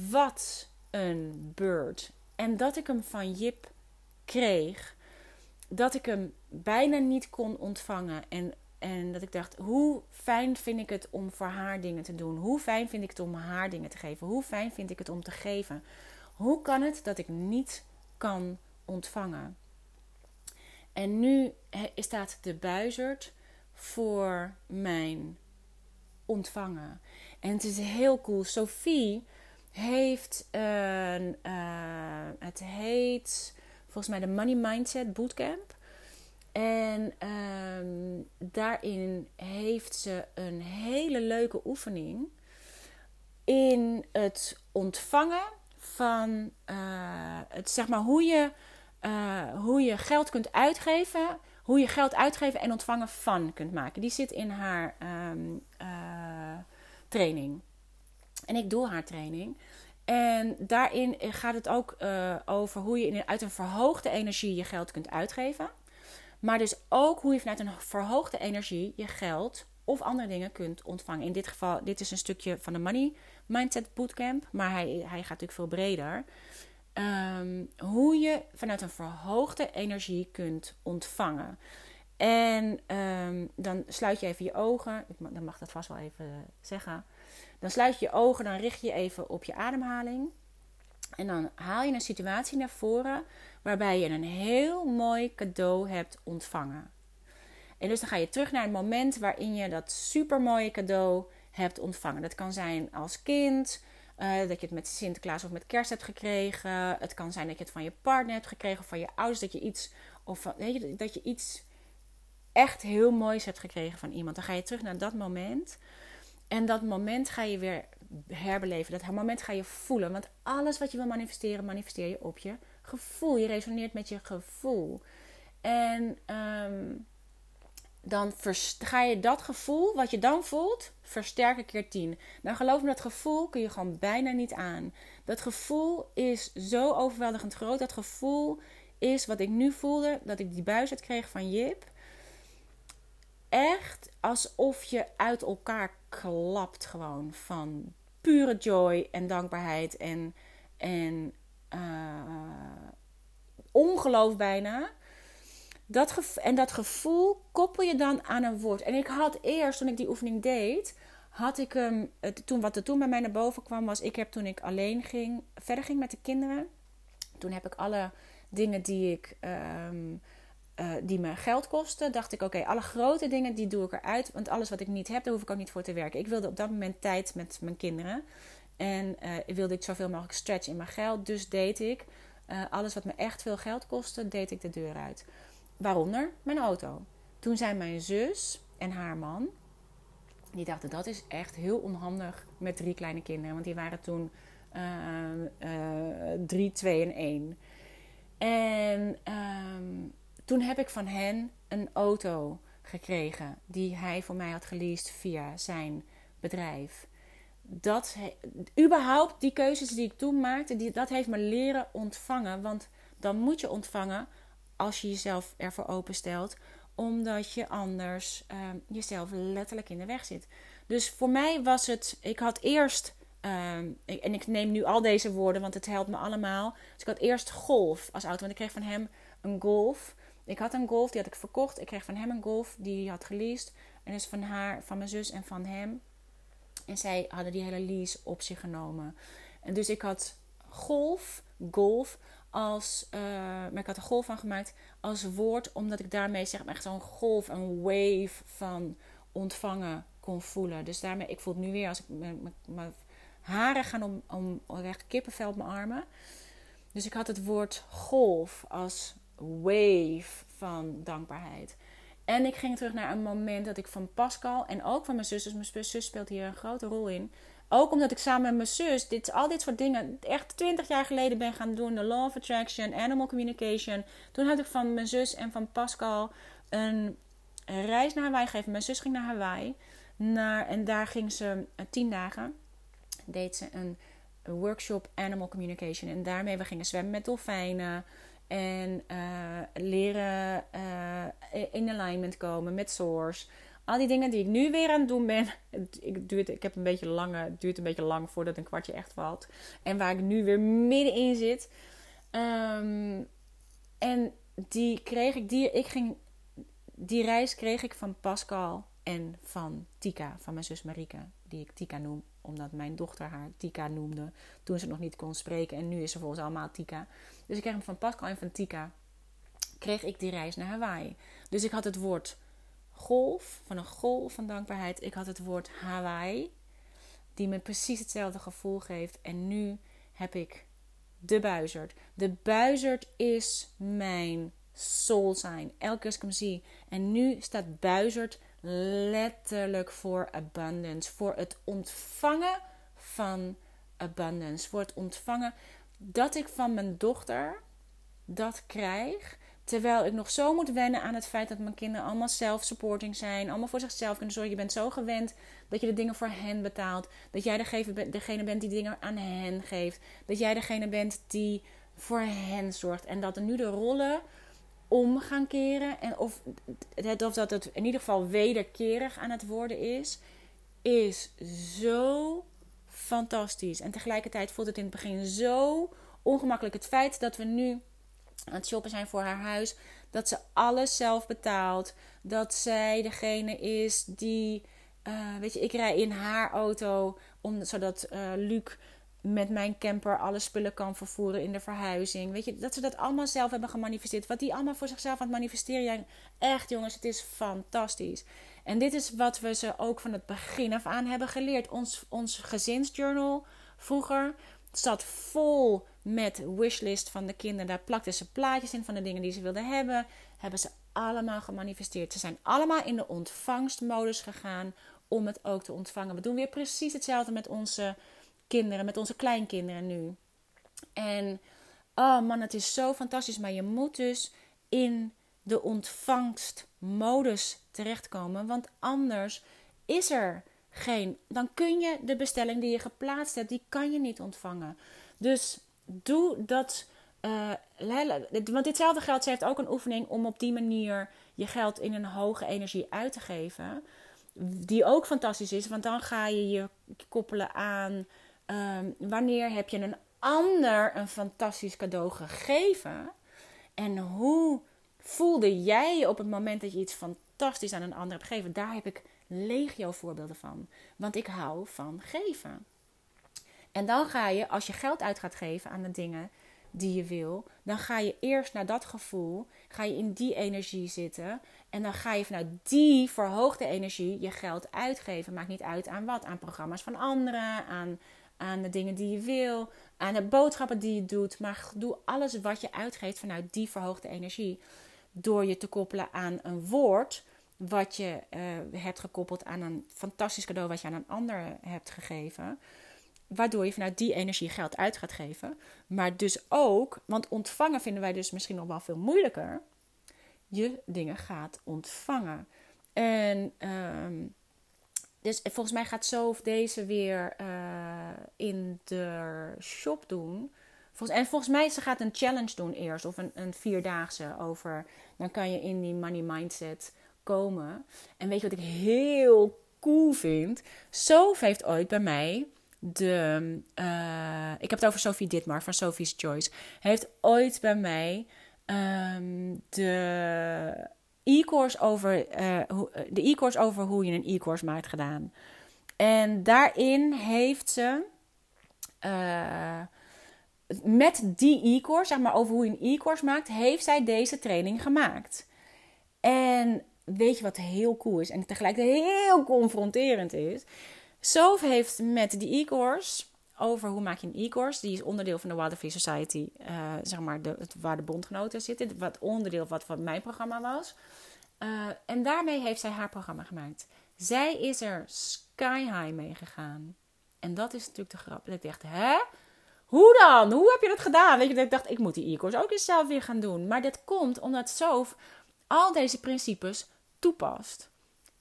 A: wat een bird. En dat ik hem van Jip kreeg. Dat ik hem bijna niet kon ontvangen. En, en dat ik dacht: hoe fijn vind ik het om voor haar dingen te doen? Hoe fijn vind ik het om haar dingen te geven? Hoe fijn vind ik het om te geven? Hoe kan het dat ik niet kan ontvangen. En nu staat de buizerd voor mijn ontvangen. En het is heel cool. Sophie heeft een, uh, het heet volgens mij de Money Mindset Bootcamp. En um, daarin heeft ze een hele leuke oefening in het ontvangen van uh, het, zeg maar, hoe je uh, hoe je geld kunt uitgeven, hoe je geld uitgeven en ontvangen van kunt maken. Die zit in haar um, uh, training. En ik doe haar training. En daarin gaat het ook uh, over hoe je uit een verhoogde energie je geld kunt uitgeven. Maar dus ook hoe je vanuit een verhoogde energie je geld of andere dingen kunt ontvangen. In dit geval, dit is een stukje van de Money Mindset Bootcamp. Maar hij, hij gaat natuurlijk veel breder. Um, hoe je vanuit een verhoogde energie kunt ontvangen. En um, dan sluit je even je ogen. Dan mag dat vast wel even zeggen. Dan sluit je je ogen, dan richt je even op je ademhaling. En dan haal je een situatie naar voren waarbij je een heel mooi cadeau hebt ontvangen. En dus dan ga je terug naar het moment waarin je dat supermooie cadeau hebt ontvangen. Dat kan zijn als kind, uh, dat je het met Sinterklaas of met kerst hebt gekregen. Het kan zijn dat je het van je partner hebt gekregen of van je ouders. Dat je iets, of je, dat je iets echt heel moois hebt gekregen van iemand. Dan ga je terug naar dat moment. En dat moment ga je weer herbeleven. Dat moment ga je voelen. Want alles wat je wil manifesteren, manifesteer je op je gevoel. Je resoneert met je gevoel. En um, dan ga je dat gevoel, wat je dan voelt, versterken keer 10. Nou, geloof me, dat gevoel kun je gewoon bijna niet aan. Dat gevoel is zo overweldigend groot. Dat gevoel is wat ik nu voelde, dat ik die buis kreeg van Jip. Echt alsof je uit elkaar klapt gewoon van pure joy en dankbaarheid en, en uh, ongeloof bijna. Dat en dat gevoel koppel je dan aan een woord. En ik had eerst, toen ik die oefening deed, had ik hem. toen, wat er toen bij mij naar boven kwam, was: ik heb toen ik alleen ging, verder ging met de kinderen. Toen heb ik alle dingen die ik. Ehm, uh, die me geld kosten, dacht ik: oké, alle grote dingen die doe ik eruit. Want alles wat ik niet heb, daar hoef ik ook niet voor te werken. Ik wilde op dat moment tijd met mijn kinderen. En uh, wilde ik zoveel mogelijk stretch in mijn geld. Dus deed ik uh, alles wat me echt veel geld kostte, deed ik de deur uit. Waaronder mijn auto. Toen zijn mijn zus en haar man, die dachten dat is echt heel onhandig met drie kleine kinderen. Want die waren toen drie, twee en één. En um, toen heb ik van hen een auto gekregen die hij voor mij had geleased via zijn bedrijf. Dat, überhaupt die keuzes die ik toen maakte, die, dat heeft me leren ontvangen. Want dan moet je ontvangen als je jezelf ervoor openstelt, omdat je anders ehm, jezelf letterlijk in de weg zit. Dus voor mij was het, ik had eerst, ehm, en ik neem nu al deze woorden, want het helpt me allemaal. Dus ik had eerst golf als auto, want ik kreeg van hem een golf. Ik had een golf, die had ik verkocht. Ik kreeg van hem een golf, die hij had geleased. En dus van haar, van mijn zus en van hem. En zij hadden die hele lease op zich genomen. En dus ik had golf, golf, als, uh, maar ik had er golf van gemaakt als woord, omdat ik daarmee zeg maar echt zo'n golf, een wave van ontvangen kon voelen. Dus daarmee, ik voel het nu weer als ik mijn haren gaan om, om recht kippenvel op mijn armen. Dus ik had het woord golf als wave van dankbaarheid. En ik ging terug naar een moment dat ik van Pascal en ook van mijn zus, dus mijn zus speelt hier een grote rol in. Ook omdat ik samen met mijn zus dit, al dit soort dingen echt 20 jaar geleden ben gaan doen. De Law of Attraction, Animal Communication. Toen had ik van mijn zus en van Pascal een reis naar Hawaii gegeven. Mijn zus ging naar Hawaii. Naar, en daar ging ze uh, tien dagen. Deed ze een workshop Animal Communication. En daarmee we gingen zwemmen met dolfijnen. En uh, leren uh, in alignment komen met source. Al die dingen die ik nu weer aan het doen ben. Ik, duurt, ik heb een beetje lange, het duurt een beetje lang voordat een kwartje echt valt. En waar ik nu weer middenin zit. Um, en die kreeg ik, die, ik ging, die reis kreeg ik van Pascal en van Tika, van mijn zus Marike, die ik Tika noem omdat mijn dochter haar Tika noemde toen ze nog niet kon spreken. En nu is ze volgens allemaal Tika. Dus ik kreeg hem van Pascal en van Tika. Kreeg ik die reis naar Hawaii. Dus ik had het woord golf, van een golf van dankbaarheid. Ik had het woord Hawaii, die me precies hetzelfde gevoel geeft. En nu heb ik de buizerd. De buizerd is mijn soul sign. Elke keer als ik hem zie. En nu staat buizerd letterlijk voor abundance. Voor het ontvangen van abundance. Voor het ontvangen dat ik van mijn dochter dat krijg. Terwijl ik nog zo moet wennen aan het feit dat mijn kinderen allemaal self-supporting zijn. Allemaal voor zichzelf kunnen zorgen. Je bent zo gewend dat je de dingen voor hen betaalt. Dat jij degene bent die dingen aan hen geeft. Dat jij degene bent die voor hen zorgt. En dat er nu de rollen om gaan keren. En of, of dat het in ieder geval wederkerig aan het worden is. Is zo fantastisch. En tegelijkertijd voelt het in het begin zo ongemakkelijk. Het feit dat we nu aan het shoppen zijn voor haar huis. Dat ze alles zelf betaalt. Dat zij degene is die. Uh, weet je, ik rij in haar auto. Om, zodat uh, Luc met mijn camper alle spullen kan vervoeren in de verhuizing. Weet je, dat ze dat allemaal zelf hebben gemanifesteerd. Wat die allemaal voor zichzelf aan het manifesteren zijn. Echt jongens, het is fantastisch. En dit is wat we ze ook van het begin af aan hebben geleerd. Ons, ons gezinsjournal vroeger zat vol met wishlist van de kinderen. Daar plakten ze plaatjes in van de dingen die ze wilden hebben. Hebben ze allemaal gemanifesteerd. Ze zijn allemaal in de ontvangstmodus gegaan om het ook te ontvangen. We doen weer precies hetzelfde met onze kinderen, met onze kleinkinderen nu. En oh man, het is zo fantastisch. Maar je moet dus in de ontvangstmodus terechtkomen. Want anders is er geen. Dan kun je de bestelling die je geplaatst hebt, die kan je niet ontvangen. Dus doe dat. Uh, want ditzelfde geldt, ze heeft ook een oefening om op die manier je geld in een hoge energie uit te geven. Die ook fantastisch is, want dan ga je je koppelen aan ehm, wanneer heb je een ander een fantastisch cadeau gegeven. En hoe voelde jij je op het moment dat je iets fantastisch aan een ander hebt gegeven? Daar heb ik legio voorbeelden van. Want ik hou van geven. En dan ga je, als je geld uit gaat geven aan de dingen die je wil, dan ga je eerst naar dat gevoel, ga je in die energie zitten. En dan ga je vanuit die verhoogde energie je geld uitgeven. Maakt niet uit aan wat. Aan programma's van anderen, aan, aan de dingen die je wil, aan de boodschappen die je doet. Maar doe alles wat je uitgeeft vanuit die verhoogde energie. Door je te koppelen aan een woord wat je uh, hebt gekoppeld aan een fantastisch cadeau wat je aan een ander hebt gegeven. Waardoor je vanuit die energie geld uit gaat geven. Maar dus ook, want ontvangen vinden wij dus misschien nog wel veel moeilijker. Je dingen gaat ontvangen. En um, dus volgens mij gaat Sof deze weer uh, in de shop doen. Volgens, en volgens mij ze gaat een challenge doen eerst. Of een, een vierdaagse over. Dan kan je in die money mindset komen. En weet je wat ik heel cool vind? Sof heeft ooit bij mij de. Uh, ik heb het over Sophie Ditmar van Sophie's Choice. Heeft ooit bij mij um, de e-course over, uh, de e-course over hoe je een e-course maakt gedaan. En daarin heeft ze uh, met die e-course, zeg maar over hoe je een e-course maakt, heeft zij deze training gemaakt. En weet je wat heel cool is en tegelijkertijd heel confronterend is? Sof heeft met die e-course over hoe maak je een e-course. Die is onderdeel van de Waterfree Society, uh, zeg maar de, waar de bondgenoten zitten. Wat onderdeel wat van mijn programma was. Uh, en daarmee heeft zij haar programma gemaakt. Zij is er sky high mee gegaan. En dat is natuurlijk de grap. Dat ik dacht, hè? Hoe dan? Hoe heb je dat gedaan? Weet je, dat ik dacht, ik moet die e-course ook eens zelf weer gaan doen. Maar dat komt omdat Sof al deze principes toepast.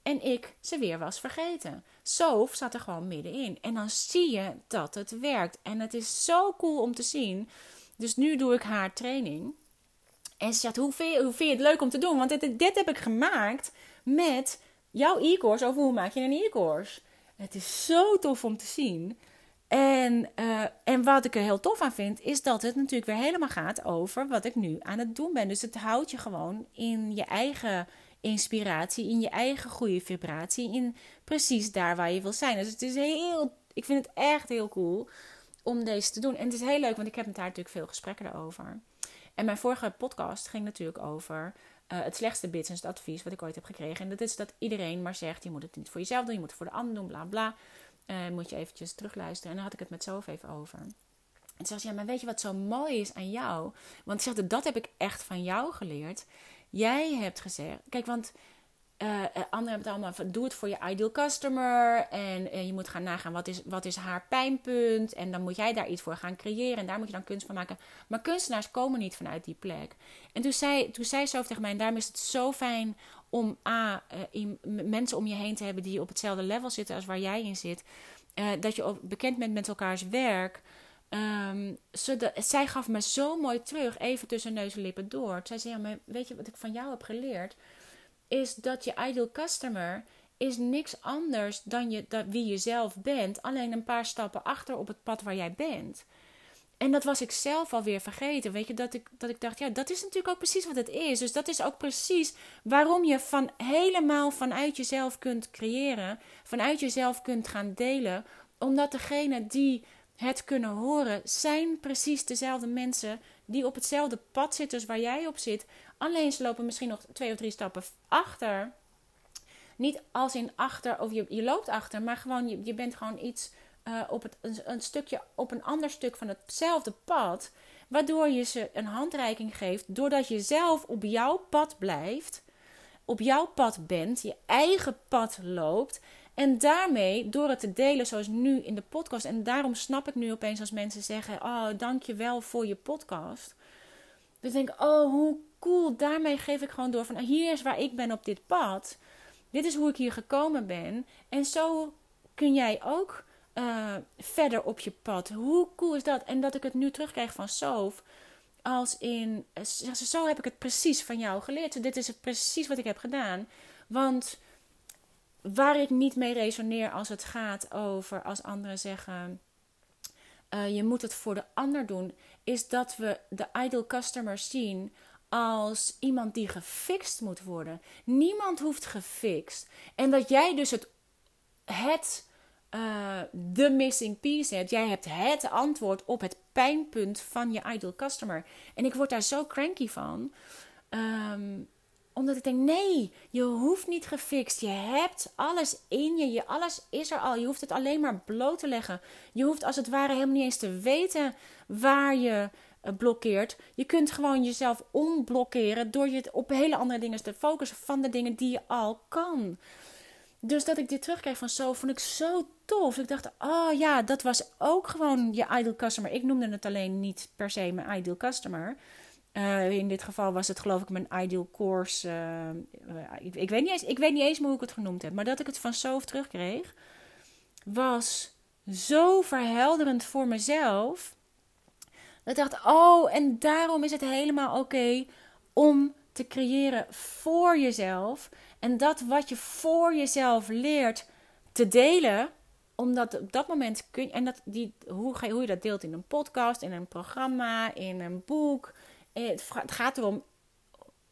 A: En ik ze weer was vergeten. Sof zat er gewoon middenin. En dan zie je dat het werkt. En het is zo cool om te zien. Dus nu doe ik haar training. En ze zegt, hoe vind, je, hoe het leuk om te doen? Want dit, dit heb ik gemaakt met jouw e-course over hoe maak je een e-course. Het is zo tof om te zien. En, uh, en wat ik er heel tof aan vind, is dat het natuurlijk weer helemaal gaat over wat ik nu aan het doen ben. Dus het houdt je gewoon in je eigen inspiratie, in je eigen goede vibratie, in precies daar waar je wil zijn. Dus het is heel, ik vind het echt heel cool om deze te doen. En het is heel leuk, want ik heb met haar natuurlijk veel gesprekken erover. En mijn vorige podcast ging natuurlijk over uh, het slechtste business advies wat ik ooit heb gekregen. En dat is dat iedereen maar zegt: je moet het niet voor jezelf doen, je moet het voor de ander doen, bla bla. Uh, moet je eventjes terugluisteren. En dan had ik het met Sof even over. En ze zegt: Ja, maar weet je wat zo mooi is aan jou? Want ze zegt: Dat heb ik echt van jou geleerd. Jij hebt gezegd, kijk, want uh, anderen hebben het allemaal van doe het voor je ideal customer. En uh, je moet gaan nagaan wat is, wat is haar pijnpunt. En dan moet jij daar iets voor gaan creëren. En daar moet je dan kunst van maken. Maar kunstenaars komen niet vanuit die plek. En toen zei, toen zei zo tegen mij, en daarom is het zo fijn om A, uh, mensen om je heen te hebben die op hetzelfde level zitten als waar jij in zit. dat je bekend bent met elkaars werk. Um, zodat, zij gaf me zo mooi terug, even tussen neus en lippen door. Zij zei, ja, maar weet je wat ik van jou heb geleerd? Is dat je ideal customer is niks anders dan je, dat, wie je zelf bent. Alleen een paar stappen achter op het pad waar jij bent. En dat was ik zelf alweer vergeten. Weet je, dat ik, dat ik dacht, ja, dat is natuurlijk ook precies wat het is. Dus dat is ook precies waarom je van helemaal vanuit jezelf kunt creëren. Vanuit jezelf kunt gaan delen. Omdat degene die het kunnen horen, zijn precies dezelfde mensen die op hetzelfde pad zitten als waar jij op zit. Alleen ze lopen misschien nog twee of drie stappen achter. Niet als in achter, of je, je loopt achter, maar gewoon je, je bent gewoon iets uh, op het, een, stukje, op een ander stuk van hetzelfde pad. Waardoor je ze een handreiking geeft, doordat je zelf op jouw pad blijft, op jouw pad bent, je eigen pad loopt en daarmee, door het te delen zoals nu in de podcast, en daarom snap ik nu opeens als mensen zeggen: Oh, dank je wel voor je podcast. Dan denk ik: Oh, hoe cool. Daarmee geef ik gewoon door van hier is waar ik ben op dit pad. Dit is hoe ik hier gekomen ben. En zo kun jij ook uh, verder op je pad. Hoe cool is dat? En dat ik het nu terugkrijg van Sof. als in, zo heb ik het precies van jou geleerd. Dit is het precies wat ik heb gedaan. Want waar ik niet mee resoneer als het gaat over als anderen zeggen. Uh, je moet het voor de ander doen, is dat we de idle customer zien als iemand die gefixt moet worden. Niemand hoeft gefixt. En dat jij dus het, het de missing piece hebt. Jij hebt het antwoord op het pijnpunt van je idle customer. En ik word daar zo cranky van. Um, omdat ik denk, nee, je hoeft niet gefixt. Je hebt alles in je. je. Alles is er al. Je hoeft het alleen maar bloot te leggen. Je hoeft als het ware helemaal niet eens te weten waar je eh, blokkeert. Je kunt gewoon jezelf onblokkeren door je op hele andere dingen te focussen van de dingen die je al kan. Dus dat ik dit terugkreeg van zo, vond ik zo tof. Ik dacht, oh ja, dat was ook gewoon je ideal customer. Ik noemde het alleen niet per se mijn ideal customer. Uh, in dit geval was het geloof ik mijn ideal course. Uh, ik, ik, weet niet eens, ik weet niet eens hoe ik het genoemd heb. Maar dat ik het van Soof terugkreeg, was zo verhelderend voor mezelf. Dat ik dacht, oh, en daarom is het helemaal oké om te creëren voor jezelf. En dat wat je voor jezelf leert te delen. Omdat op dat moment kun je. En dat, die, hoe, ga je, hoe je dat deelt in een podcast, in een programma, in een boek. Het gaat erom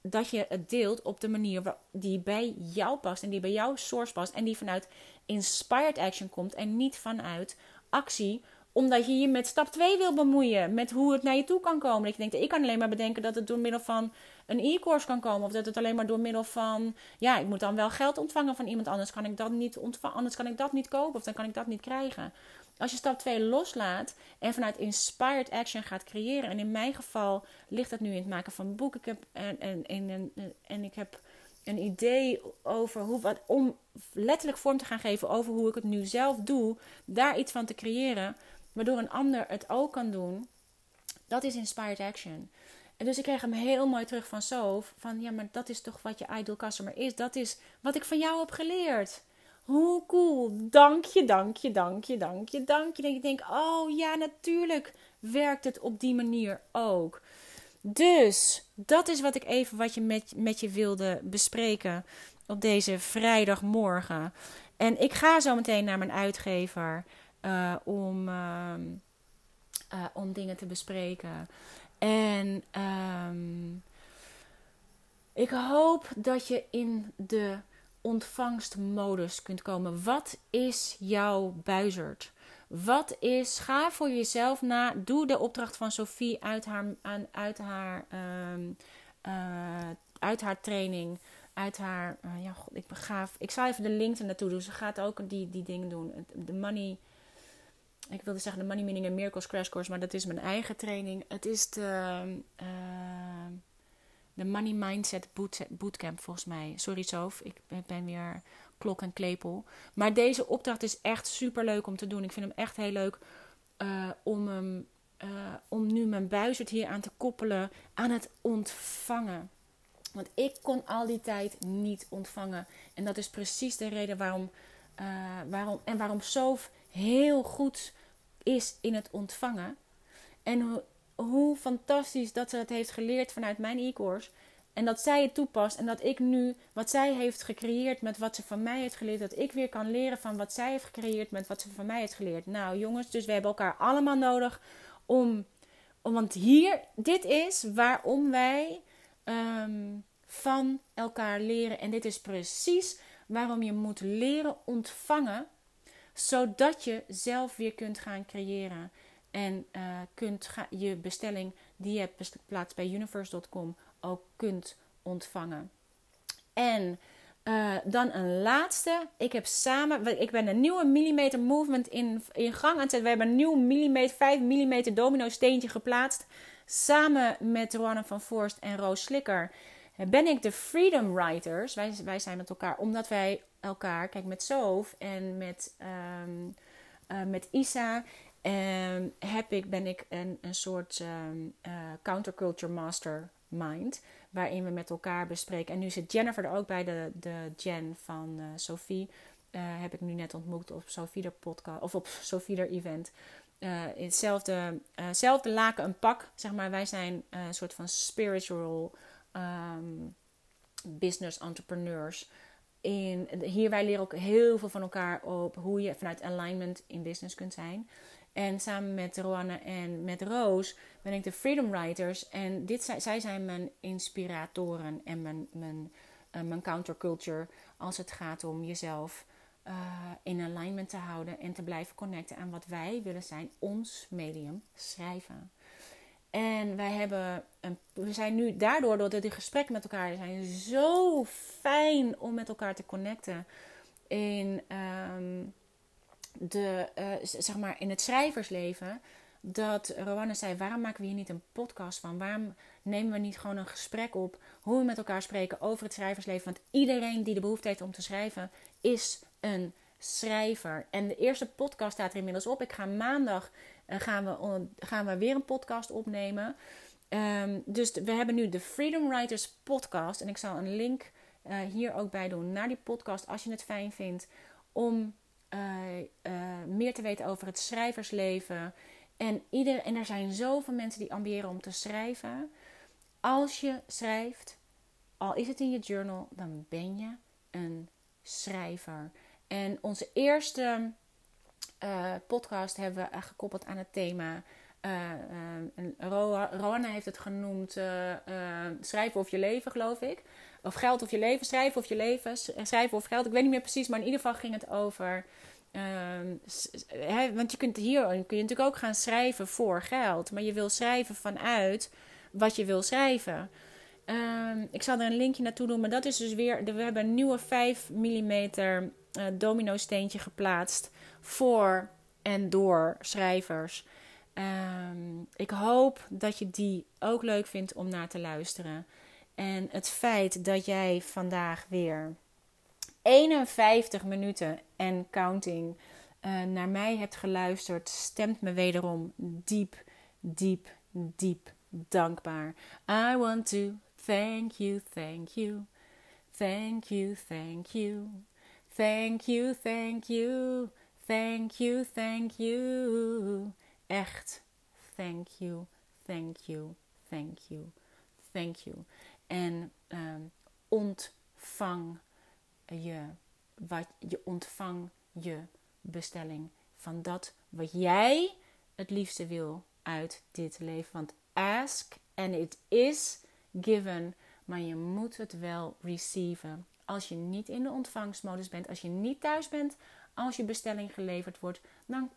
A: dat je het deelt op de manier die bij jou past en die bij jouw source past en die vanuit inspired action komt en niet vanuit actie omdat je je met stap 2 wil bemoeien. Met hoe het naar je toe kan komen. Dat je denkt, ik kan alleen maar bedenken dat het door middel van een e-course kan komen. Of dat het alleen maar door middel van... Ja, ik moet dan wel geld ontvangen van iemand. Anders kan ik dat niet, ontvangen, anders kan ik dat niet kopen. Of dan kan ik dat niet krijgen. Als je stap 2 loslaat en vanuit inspired action gaat creëren. En in mijn geval ligt dat nu in het maken van boek. Ik heb, en, en, en, en ik heb een idee over hoe, wat, om letterlijk vorm te gaan geven over hoe ik het nu zelf doe. Daar iets van te creëren waardoor een ander het ook kan doen, dat is inspired action. En dus ik kreeg hem heel mooi terug van Sof. Van ja, maar dat is toch wat je ideal customer is. Dat is wat ik van jou heb geleerd. Hoe cool. Dank je, dank je, dank je, dank je, dank je. En ik denk, oh ja, natuurlijk werkt het op die manier ook. Dus dat is wat ik even wat je met, met je wilde bespreken op deze vrijdagmorgen. En ik ga zo meteen naar mijn uitgever. Uh, om, uh, uh, om dingen te bespreken. En um, ik hoop dat je in de ontvangstmodus kunt komen. Wat is jouw buizerd? Wat is, ga voor jezelf na, doe de opdracht van Sophie uit haar, uit haar, um, uit haar training uit haar. Uh, ja, god, ik begaaf. Ik zal even de link naartoe doen. Ze gaat ook die, die dingen doen. De money ik wilde zeggen de Money Meaning and Miracles Crash Course, maar dat is mijn eigen training. Het is de, uh, de Money Mindset boot, Bootcamp volgens mij. Sorry Sof, ik ben weer klok en klepel. Maar deze opdracht is echt super leuk om te doen. Ik vind hem echt heel leuk uh, om, uh, om nu mijn buizerd hier aan te koppelen aan het ontvangen. Want ik kon al die tijd niet ontvangen. En dat is precies de reden waarom, waarom en waarom Sof heel goed is in het ontvangen. En hoe, fantastisch dat ze het heeft geleerd vanuit mijn e-course. En dat zij het toepast. En dat ik nu wat zij heeft gecreëerd met wat ze van mij heeft geleerd. Dat ik weer kan leren van wat zij heeft gecreëerd met wat ze van mij heeft geleerd. Nou jongens, dus we hebben elkaar allemaal nodig om. om want hier, dit is waarom wij ehm, van elkaar leren. En dit is precies waarom je moet leren ontvangen zodat je zelf weer kunt gaan creëren. En uh, kunt je bestelling die je hebt geplaatst bij universe.com ook kunt ontvangen. En uh, dan een laatste. Ik heb samen, ik ben een nieuwe millimeter movement in, in gang aan het zetten. We hebben een nieuw millimeter, 5 mm domino steentje geplaatst. Samen met Roanne van Voorst en Roos Slikker ben ik de Freedom Writers. Wij, wij zijn met elkaar, omdat wij elkaar, kijk met Soof en met, um, uh, met Isa, um, heb ik, ben ik een, een soort um, uh, counterculture mastermind. Waarin we met elkaar bespreken. En nu zit Jennifer er ook bij, de, de Jen van uh, Sophie. heb ik nu net ontmoet op Sophie podcast of op Sophie event. in hetzelfde, uh, laken een pak. Zeg maar, wij zijn een soort van spiritual um, business entrepreneurs. In, hier wij leren ook heel veel van elkaar op hoe je vanuit alignment in business kunt zijn. En samen met Roanne en met Roos ben ik de Freedom Writers. En dit, zij zijn mijn inspiratoren en mijn, mijn, uh, mijn counterculture als het gaat om jezelf uh, in alignment te houden en te blijven connecten aan wat wij willen zijn, ons medium, schrijven. En wij hebben een, we zijn nu daardoor, doordat die gesprekken met elkaar zijn, zo fijn om met elkaar te connecten in, um, de, uh, zeg maar in het schrijversleven. Dat Rowanne zei: waarom maken we hier niet een podcast van? Waarom nemen we niet gewoon een gesprek op hoe we met elkaar spreken over het schrijversleven? Want iedereen die de behoefte heeft om te schrijven, is een schrijver. En de eerste podcast staat er inmiddels op. Ik ga maandag uh, gaan, we, gaan we weer een podcast opnemen. Um, dus we hebben nu de Freedom Writers podcast. En ik zal een link uh, hier ook bij doen naar die podcast als je het fijn vindt. Om meer te weten over het schrijversleven. En, ieder, en er zijn zoveel mensen die ambiëren om te schrijven. Als je schrijft, al is het in je journal, dan ben je een schrijver. En onze eerste uh, podcast hebben we gekoppeld aan het thema. Uh, Roanna heeft het genoemd schrijven of je leven, geloof ik. Of geld of je leven, schrijven of je leven, schrijven of geld. Ik weet niet meer precies, maar in ieder geval ging het over. He, want je kunt hier kun je natuurlijk ook gaan schrijven voor geld. Maar je wil schrijven vanuit wat je wil schrijven. Um, ik zal er een linkje naartoe doen, maar dat is dus weer. We hebben een nieuwe 5 mm uh, domino steentje geplaatst voor en door schrijvers. Um, ik hoop dat je die ook leuk vindt om naar te luisteren. En het feit dat jij vandaag weer 51 minuten en counting uh, naar mij hebt geluisterd, stemt me wederom diep, diep, diep dankbaar. I want to thank you, thank you, thank you, thank you, thank you, thank you, thank you, thank you. Echt, thank you, thank you, thank you, thank you. En um, ontvang je, wat, je ontvang je bestelling van dat wat jij het liefste wil uit dit leven. Want ask and it is given, maar je moet het wel receiven. Als je niet in de ontvangstmodus bent, als je niet thuis bent, als je bestelling geleverd wordt, dan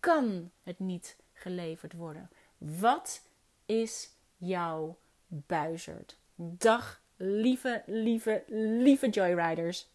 A: kan het niet geleverd worden. Wat is jouw buizerd? Dag, lieve, lieve, lieve Joyriders.